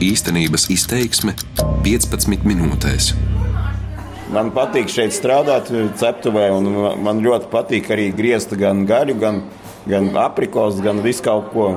Īstenības izteiksme 15 minūtēs. Man patīk šeit strādāt, ceptuvē, un man ļoti patīk arī griezt gan gaļu, gan, gan aprikos, gan visu kaut ko.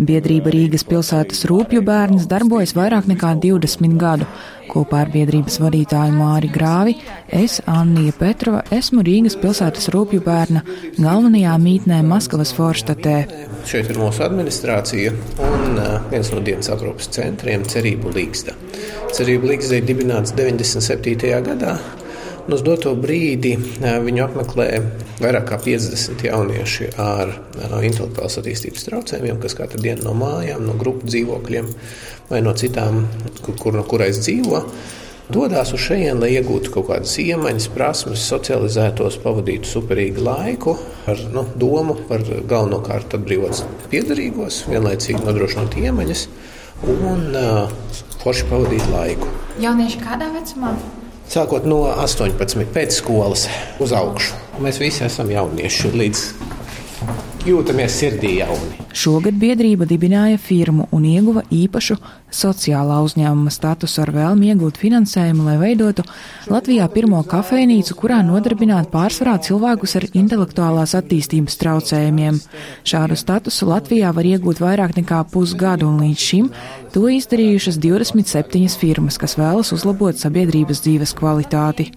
Biedrība Rīgas pilsētas rūpju bērns darbojas vairāk nekā 20 gadu. Kopā ar biedrības vadītāju Māri Grāvi, es, Annija Petrova, esmu Rīgas pilsētas rūpju bērna galvenajā mītnē Maskavas Forštatē. Šeit ir mūsu administrācija un viens no dienas aprūpas centriem - Cerību Līgsta. Cerību Līgsta ir dibināts 97. gadā. Uz doto brīdi viņu apmeklē vairāk kā 50 jaunieši ar intelektuālas attīstības traucējumiem, kas katru dienu no mājām, no grupu dzīvokļiem vai no citām, kur, kur no kurais dzīvo. Dodas uz šejienu, lai iegūtu kaut kādas iemaņas, prasmes, socializētos, pavadītu superīgu laiku ar nu, domu par galvenokārt atbrīvots piedarīgos, vienlaicīgi nodrošinot iemaņas un uh, forši pavadīt laiku. Jaunieši kādā vecumā? Sākot no 18, pēc skolas uz augšu. Mēs visi esam jaunieši līdz jūtamies sirdī jauni. Šogad biedrība dibināja firmu un ieguva īpašu sociālā uzņēmuma statusu ar vēlmi iegūt finansējumu, lai veidotu Latvijā pirmo kafejnīcu, kurā nodarbināt pārsvarā cilvēkus ar intelektuālās attīstības traucējumiem. Šādu statusu Latvijā var iegūt vairāk nekā pusgadu, un līdz šim to izdarījušas 27 firmas, kas vēlas uzlabot sabiedrības dzīves kvalitāti.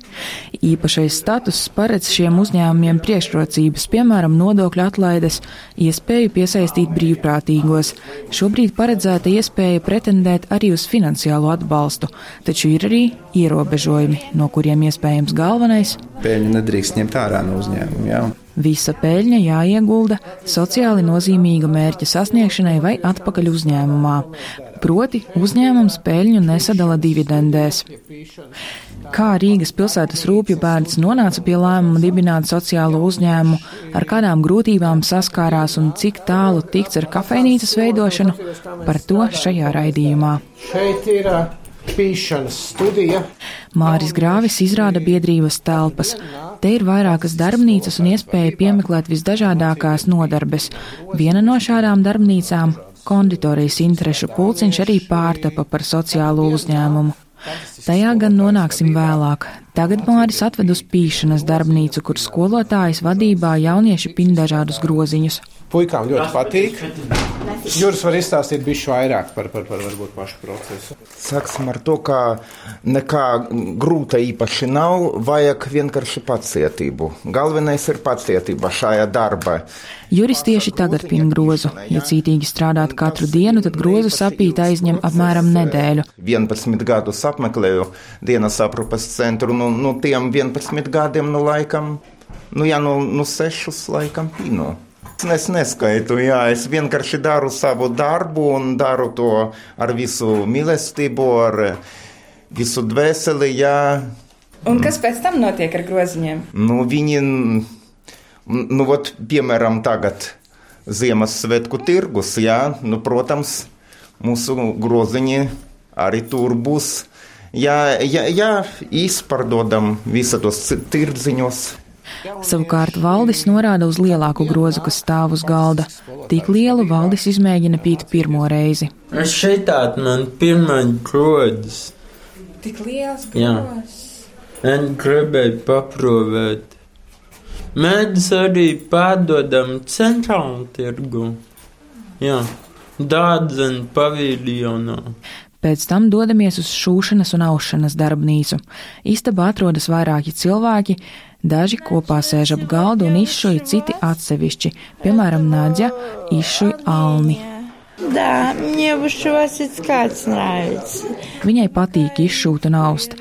Īpašais status paredz šiem uzņēmumiem priekšrocības, piemēram, nodokļu atlaides, iespēju piesaistīt brīvprātīgos. Šobrīd paredzēta iespēja pretendēt arī uz finansiālo atbalstu, taču ir arī ierobežojumi, no kuriem iespējams galvenais - peļņu nedrīkst ņemt ārā no uzņēmuma. Jā. Visa peļņa jāiegulda sociāli nozīmīga mērķa sasniegšanai vai atpakaļ uzņēmumā. Proti, uzņēmums peļņu nesadala dividendēs. Kā Rīgas pilsētas rūpju bērns nonāca pie lēmuma dibināt sociālo uzņēmumu, ar kādām grūtībām saskārās un cik tālu tikts ar kafejnīcas veidošanu, par to šajā raidījumā. Šeit ir pīšanas studija. Māris Grāvis izrāda biedrības telpas. Te ir vairākas darbnīcas un iespēja piemeklēt visdažādākās nodarbes. Viena no šādām darbnīcām - konditorijas interešu pulciņš arī pārtapa par sociālo uzņēmumu. Tajā gan nonāksim vēlāk. Tagad Māris atved uz pīšanas darbnīcu, kur skolotājas vadībā jaunieši pin dažādus groziņus. Puikām ļoti patīk. Juris var izstāstīt bišķi vairāk par, par, par varbūt pašu procesu. Sāksim ar to, ka nekā grūta īpaši nav, vajag vienkārši pacietību. Galvenais ir pacietība šajā darbā. Juris tieši tagad pina grozu. Ja cītīgi strādāt katru dienu, tad grozu sapīt aizņem apmēram nedēļu. 11 gadus apmeklēju dienas aprūpas centru, nu, nu tiem 11 gadiem, nu laikam, nu jā, nu, nu 6 laikam pino. Es neskaitu, jā, es vienkārši daru savu darbu un daru to ar visu mīlestību, ar visu dvēseli. Jā. Un kas pēc tam notiek ar groziņiem? Nu, viņi, nu, ot, piemēram, tagad Ziemassvētku tirgus, jā, nu, protams, mūsu groziņi arī tur būs. Jā, jā, jā izpārdodam visu tos tirdziņos. Savukārt valdis norāda uz lielāku grozu, kas stāv uz galda. Tik lielu valdis izmēģina pīt pirmo reizi. Es šeit tādu man pirmā grodas. Tik liels grozs. Es gribēju paprovēt. Mēs arī pārdodam centrālu tirgu. Jā, dārdzeni paviljonā. Pēc tam dodamies uz šūšanas un aušanas darbnīcu. Istabā atrodas vairāki cilvēki, daži kopā sēž ap galdu un izšuja citi atsevišķi, piemēram, Nadja izšuja Alni. Да, мне вышивать kāds nāc. Viņai patīk izšūt un aust.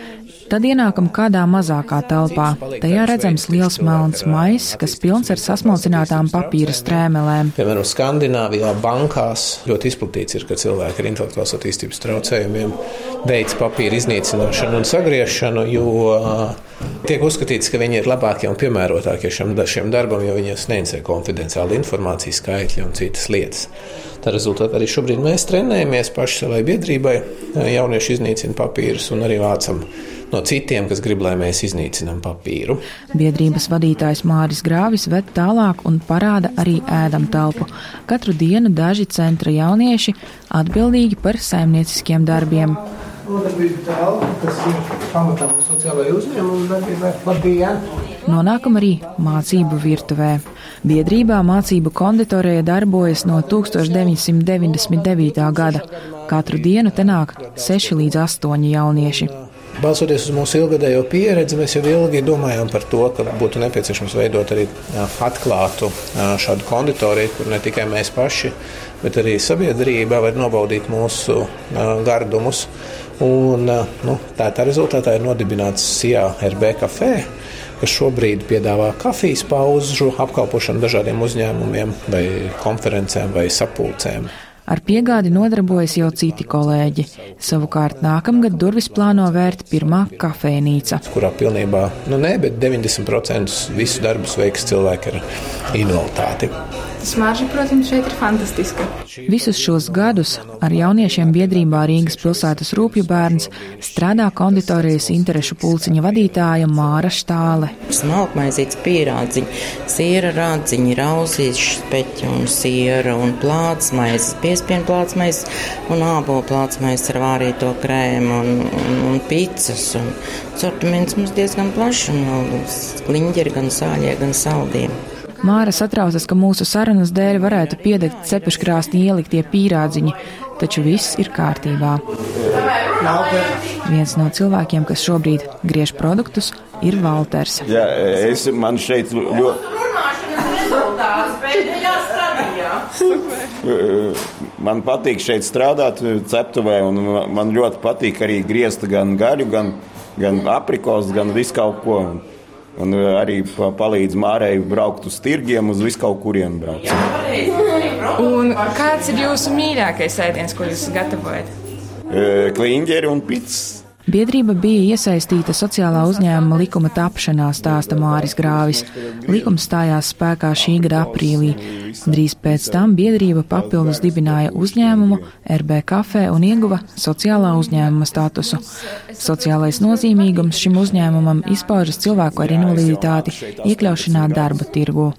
Tad ienākam kādā mazākā telpā. Tajā redzams liels melns maiss, kas pilns ar sasmalcinātām papīra strēmelēm. Piemēram, Skandināvijā bankās ļoti izplatīts ir, ka cilvēki ar intelektuālās attīstības traucējumiem veids papīra iznīcināšanu un sagriešanu, jo tiek uzskatīts, ka viņi ir labākie un piemērotākie šim, šim darbam, jo viņiem sniedz konfidenciālu informāciju, skaitļi un citas lietas. Tā rezultātā arī šobrīd mēs trenējamies paši savai biedrībai. Jaunieši iznīcina papīrus un arī vācam no citiem, kas grib, lai mēs iznīcinām papīru. Biedrības vadītājs Māris Grāvis ved tālāk un parāda arī ēdam telpu. Katru dienu daži centra jaunieši atbildīgi par saimnieciskiem darbiem. Nonākam arī mācību virtuvē. Biedrībā mācību konditorija darbojas no 1999. gada. Katru dienu te nāk 6 līdz 8 jaunieši. Balsoties uz mūsu ilgadējo pieredzi, mēs jau ilgi domājām par to, ka būtu nepieciešams veidot arī atklātu šādu konditoriju, kur ne tikai mēs paši, bet arī sabiedrība var nobaudīt mūsu gardumus. Un, nu, tā, tā rezultātā ir nodibināts SIA RB kafē, kas šobrīd piedāvā kafijas paužu apkalpošanu dažādiem uzņēmumiem, vai konferencēm vai sapulcēm. Ar piegādi nodarbojas jau citi kolēģi. Savukārt nākamgad durvis plāno vērt pirmā kafejnīca. Kurā pilnībā, nu ne, bet 90% visu darbus veiks cilvēki ar invaliditāti. Smarža, protams, šeit ir fantastiska. Visus šos gadus ar jauniešiem biedrībā Rīgas pilsētas rūpju bērns strādā konditorijas interešu pulciņa vadītāja Māra Štāle. Smalkmaizīts pierādziņi, siera rādziņi, rausīšu speķi un siera un plātsmaizes, piespienu plātsmaizes un ābolu plātsmaizes ar vārīto krēmu un, un, un picas. Un sortiments mums diezgan plašs un vēl kliņģeri gan sāļie, gan saldie. Māra satraucas, ka mūsu sarunas dēļ varētu piedegt cepeškrāsnī ieliktie pīrādziņi, taču viss ir kārtībā. Viens no cilvēkiem, kas šobrīd griež produktus, ir Valters. Jā, es man šeit ļoti. Man patīk šeit strādāt, ceptuvē, un man ļoti patīk arī griezt gan gaļu, gan, gan aprikos, gan visu kaut ko. Un uh, arī palīdz Mārai braukt uz tirgiem, uz visu kaut kuriem braukt. Un kāds ir jūsu mīļākais ēdiens, ko jūs gatavojat? Uh, kliņģeri un pits. Biedrība bija iesaistīta sociālā uzņēmuma likuma tapšanā, stāsta Māris Grāvis. Likums stājās spēkā šī gada aprīlī. Drīz pēc tam biedrība papildus dibināja uzņēmumu RB kafē un ieguva sociālā uzņēmuma statusu. Sociālais nozīmīgums šim uzņēmumam izpaužas cilvēku ar invaliditāti iekļaušanā darba tirgu.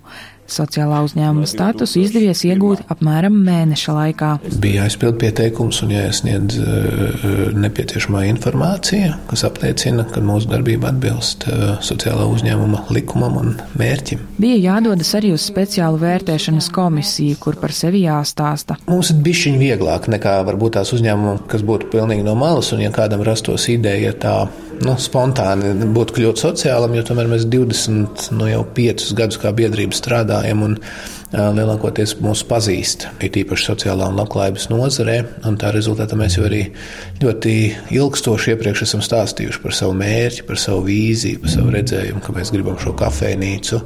Sociālā uzņēmuma statusu izdevies iegūt apmēram mēneša laikā. Bija jāizpild pieteikums un jāiesniedz uh, nepieciešamā informācija, kas apliecina, ka mūsu darbība atbilst uh, sociālā uzņēmuma likumam un mērķim. Bija jādodas arī uz speciālu vērtēšanas komisiju, kur par sevi jāstāsta. Mums ir bišķiņ vieglāk nekā varbūt tās uzņēmumam, kas būtu pilnīgi no malas, un ja kādam rastos ideja tā nu, spontāni būtu kļūt sociālam, jo tomēr mēs 20, nu jau 5 gadus kā biedrība strādājam un lielākoties mūs pazīst, ir īpaši sociālā un labklājības nozarē. Tā rezultātā mēs jau arī ļoti ilgstoši iepriekš esam stāstījuši par savu mērķi, par savu vīziju, par savu redzējumu, ka mēs gribam šo kafejnīcu.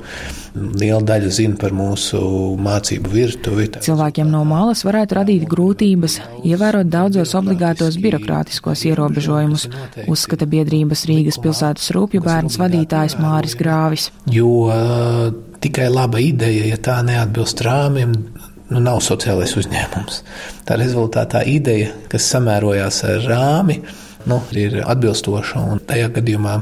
Liela daļa zina par mūsu mācību virtuvi. Cilvēkiem no malas varētu radīt grūtības ievērot daudzos obligātos birokrātiskos ierobežojumus, uzskata biedrības Rīgas pilsētas rūpju bērns vadītājs Māris Grāvis. Jo tikai laba ideja, ja tā neatbilst rāmjiem, nu, nav sociālais uzņēmums. Tā rezultātā ideja, kas samērojās ar rāmi, nu, ir atbilstoša un tajā gadījumā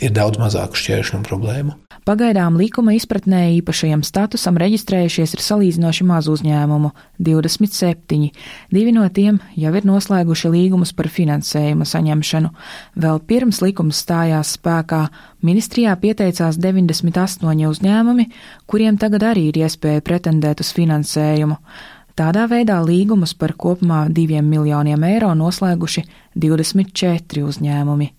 ir daudz mazāk šķēršļu un problēmu. Pagaidām likuma izpratnē īpašajam statusam reģistrējušies ir salīdzinoši maz uzņēmumu - 27. Divi no tiem jau ir noslēguši līgumus par finansējuma saņemšanu. Vēl pirms likums stājās spēkā, ministrijā pieteicās 98 uzņēmumi, kuriem tagad arī ir iespēja pretendēt uz finansējumu. Tādā veidā līgumus par kopumā 2 miljoniem eiro noslēguši 24 uzņēmumi.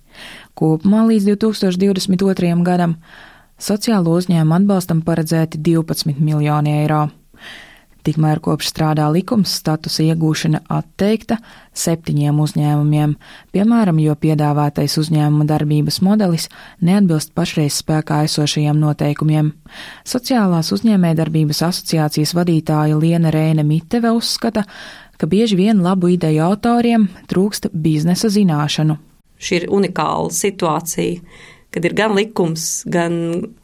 Kopumā līdz 2022. gadam Sociālo uzņēmumu atbalstam paredzēti 12 miljoni eiro. Tikmēr kopš strādā likums statusa iegūšana atteikta septiņiem uzņēmumiem, piemēram, jo piedāvātais uzņēmuma darbības modelis neatbilst pašreiz spēkā esošajiem noteikumiem. Sociālās uzņēmējdarbības asociācijas vadītāja Liena Rēne Miteve uzskata, ka bieži vien labu ideju autoriem trūksta biznesa zināšanu. Šī ir unikāla situācija kad ir gan likums, gan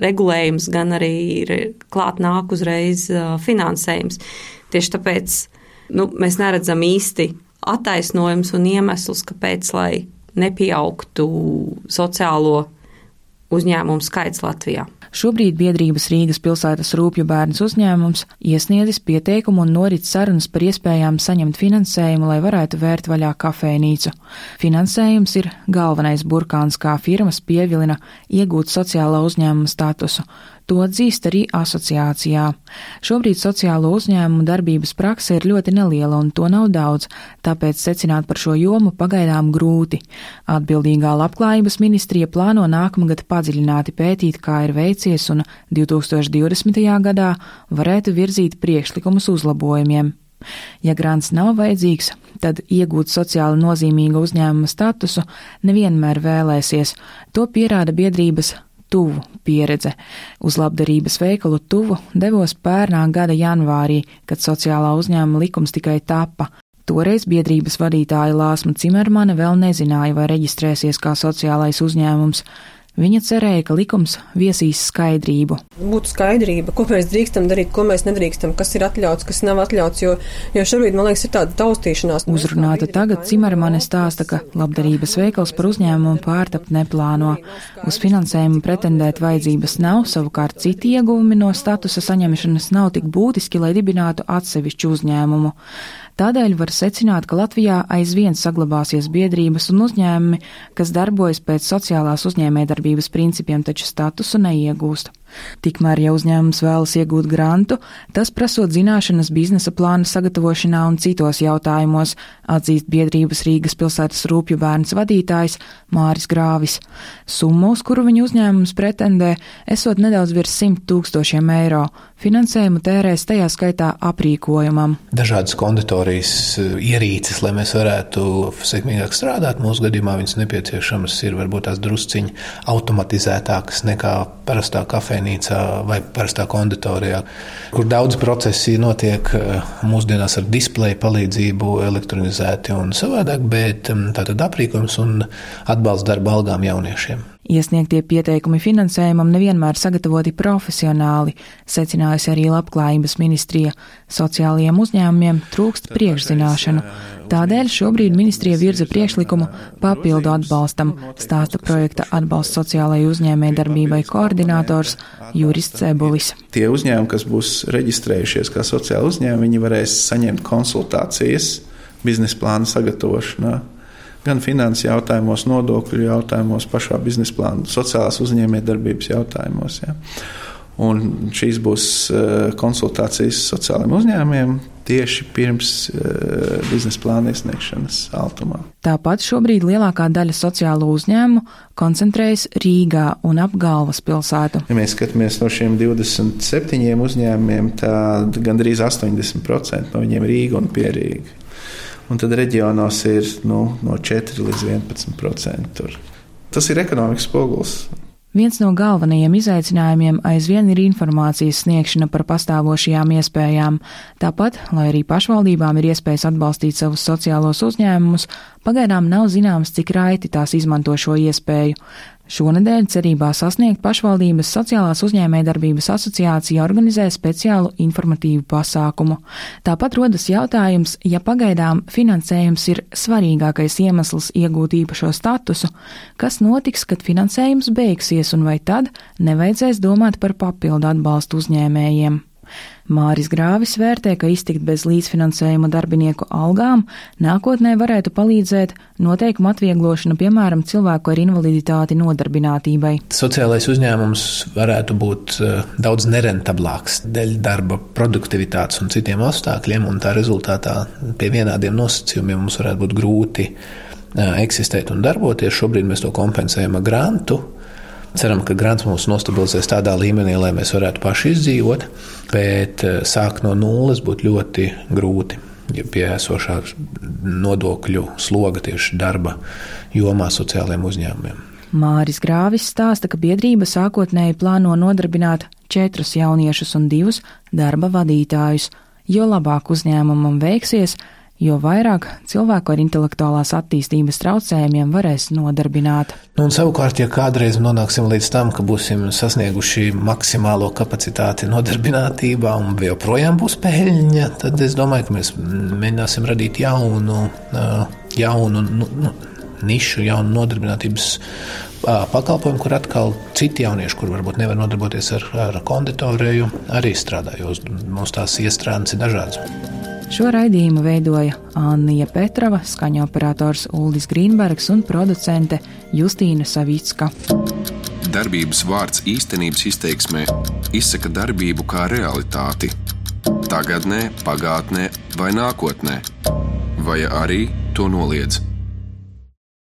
regulējums, gan arī ir klāt nāk uzreiz finansējums. Tieši tāpēc nu, mēs neredzam īsti attaisnojums un iemeslus, kāpēc, lai nepieaugtu sociālo uzņēmumu skaits Latvijā. Šobrīd biedrības Rīgas pilsētas rūpju bērns uzņēmums iesniedzis pieteikumu un norit sarunas par iespējām saņemt finansējumu, lai varētu vērt vaļā kafejnīcu. Finansējums ir galvenais burkāns, kā firmas pievilina iegūt sociālā uzņēmuma statusu. To atzīst arī asociācijā. Šobrīd sociālo uzņēmumu darbības prakse ir ļoti neliela un to nav daudz, tāpēc secināt par šo jomu pagaidām grūti. Atbildīgā labklājības ministrija plāno nākamgad padziļināti pētīt, kā ir veicies un 2020. gadā varētu virzīt priekšlikumus uzlabojumiem. Ja grants nav vajadzīgs, tad iegūt sociāli nozīmīgu uzņēmuma statusu nevienmēr vēlēsies. To pierāda biedrības tuvu pieredze. Uz labdarības veikalu tuvu devos pērnā gada janvārī, kad sociālā uzņēmuma likums tikai tapa. Toreiz biedrības vadītāja Lāsma Cimermane vēl nezināja, vai reģistrēsies kā sociālais uzņēmums. Viņa cerēja, ka likums viesīs skaidrību. Būtu skaidrība, ko mēs drīkstam darīt, ko mēs nedrīkstam, kas ir atļauts, kas nav atļauts, jo, jo šobrīd, man liekas, ir tāda taustīšanās. Uzrunāta tagad Cimermane stāsta, ka labdarības veikals par uzņēmumu pārtapt neplāno. Uz finansējumu pretendēt vajadzības nav, savukārt citi ieguvumi no statusa saņemšanas nav tik būtiski, lai dibinātu atsevišķu uzņēmumu. Tādēļ var secināt, ka Latvijā aizvien saglabāsies biedrības un uzņēmumi, kas darbojas pēc sociālās uzņēmējdarbības principiem, taču statusu neiegūst. Tikmēr, ja uzņēmums vēlas iegūt grantu, tas prasot zināšanas biznesa plāna sagatavošanā un citos jautājumos, atzīst biedrības Rīgas pilsētas rūpju bērns vadītājs Māris Grāvis. Summa, uz kuru viņa uzņēmums pretendē, esot nedaudz virs 100 tūkstošiem eiro. Finansējumu tērēs tajā skaitā aprīkojumam. Dažādas konditorijas eh, ierīces, lai mēs varētu sekmīgāk strādāt. Mūsu gadījumā viņas nepieciešamas ir varbūt tās drusciņi automatizētākas nekā parastā kafejnīca kafejnīcā vai parastā konditorijā, kur daudz procesi notiek eh, mūsdienās ar displeju palīdzību, elektronizēti un savādāk, bet mm, tātad aprīkojums un atbalsts darba algām jauniešiem. Iesniegtie pieteikumi finansējumam nevienmēr sagatavoti profesionāli, secinājusi arī Labklājības ministrija. Sociālajiem uzņēmumiem trūkst priekšzināšanu. Tādēļ šobrīd ministrija virza priekšlikumu papildu atbalstam, stāsta projekta atbalsts sociālajai uzņēmē darbībai koordinators Juris Cebulis. Tie uzņēmumi, kas būs reģistrējušies kā sociāli uzņēmumi, viņi varēs saņemt konsultācijas biznesa plāna sagatavošanā gan finanses jautājumos, nodokļu jautājumos, pašā biznesa plāna, sociālās uzņēmējdarbības jautājumos. Ja. Un šīs būs eh, konsultācijas sociālajiem uzņēmumiem tieši pirms uh, biznesa plāna iesniegšanas Altumā. Tāpat šobrīd lielākā daļa sociālo uzņēmumu koncentrējas Rīgā un ap galvaspilsētu. Ja mēs skatāmies no šiem 27 uzņēmumiem, tad gandrīz 80% no viņiem ir Rīga un Pierīga un tad reģionos ir nu, no 4 līdz 11 procenti. Tas ir ekonomikas spogulis. Viens no galvenajiem izaicinājumiem aizvien ir informācijas sniegšana par pastāvošajām iespējām. Tāpat, lai arī pašvaldībām ir iespējas atbalstīt savus sociālos uzņēmumus, pagaidām nav zināms, cik raiti tās izmanto šo iespēju. Šonadēļ cerībā sasniegt pašvaldības sociālās uzņēmējdarbības asociācija organizē speciālu informatīvu pasākumu. Tāpat rodas jautājums, ja pagaidām finansējums ir svarīgākais iemesls iegūt īpašo statusu, kas notiks, kad finansējums beigsies un vai tad nevajadzēs domāt par papildu atbalstu uzņēmējiem. Māris Grāvis vērtē, ka iztikt bez līdzfinansējuma darbinieku algām nākotnē varētu palīdzēt noteikuma atvieglošana, piemēram, cilvēku ar invaliditāti nodarbinātībai. Sociālais uzņēmums varētu būt eh, daudz nerentablāks dēļ darba produktivitātes un citiem apstākļiem, un tā rezultātā pie vienādiem nosacījumiem mums varētu būt grūti eh, eksistēt un darboties. Šobrīd mēs to kompensējam ar grantu Ceram, ka grants mums nostabilizēs tādā līmenī, lai mēs varētu paši izdzīvot, bet eh, sākt no nulles būtu ļoti grūti. Ja pie esošā nodokļu sloga tieši darba jomā sociālajiem uzņēmumiem. Māris Grāvis stāsta, ka biedrība sākotnēji plāno nodarbināt četrus jauniešus un divus darba vadītājus. Jo labāk uzņēmumam veiksies, jo vairāk cilvēku ar intelektuālās attīstības traucējumiem varēs nodarbināt. Nu, un savukārt, ja kādreiz nonāksim līdz tam, ka būsim sasnieguši maksimālo kapacitāti nodarbinātībā un joprojām būs peļņa, tad es domāju, ka mēs mēģināsim radīt jaunu, jaunu nu, nu, nišu, jaunu nodarbinātības pakalpojumu, kur atkal citi jaunieši, kur varbūt nevar nodarboties ar, ar konditoriju, arī strādā, jo mums tās iestrādes ir dažādas. Šo raidījumu veidoja Anna Petrova, skaņu operators Uldis Grīnbergs un producente Justīna Savicka. Darbības vārds īstenības izteiksmē izsaka darbību kā realitāti. Tagatnē, pagātnē vai nākotnē, vai arī to noliedz.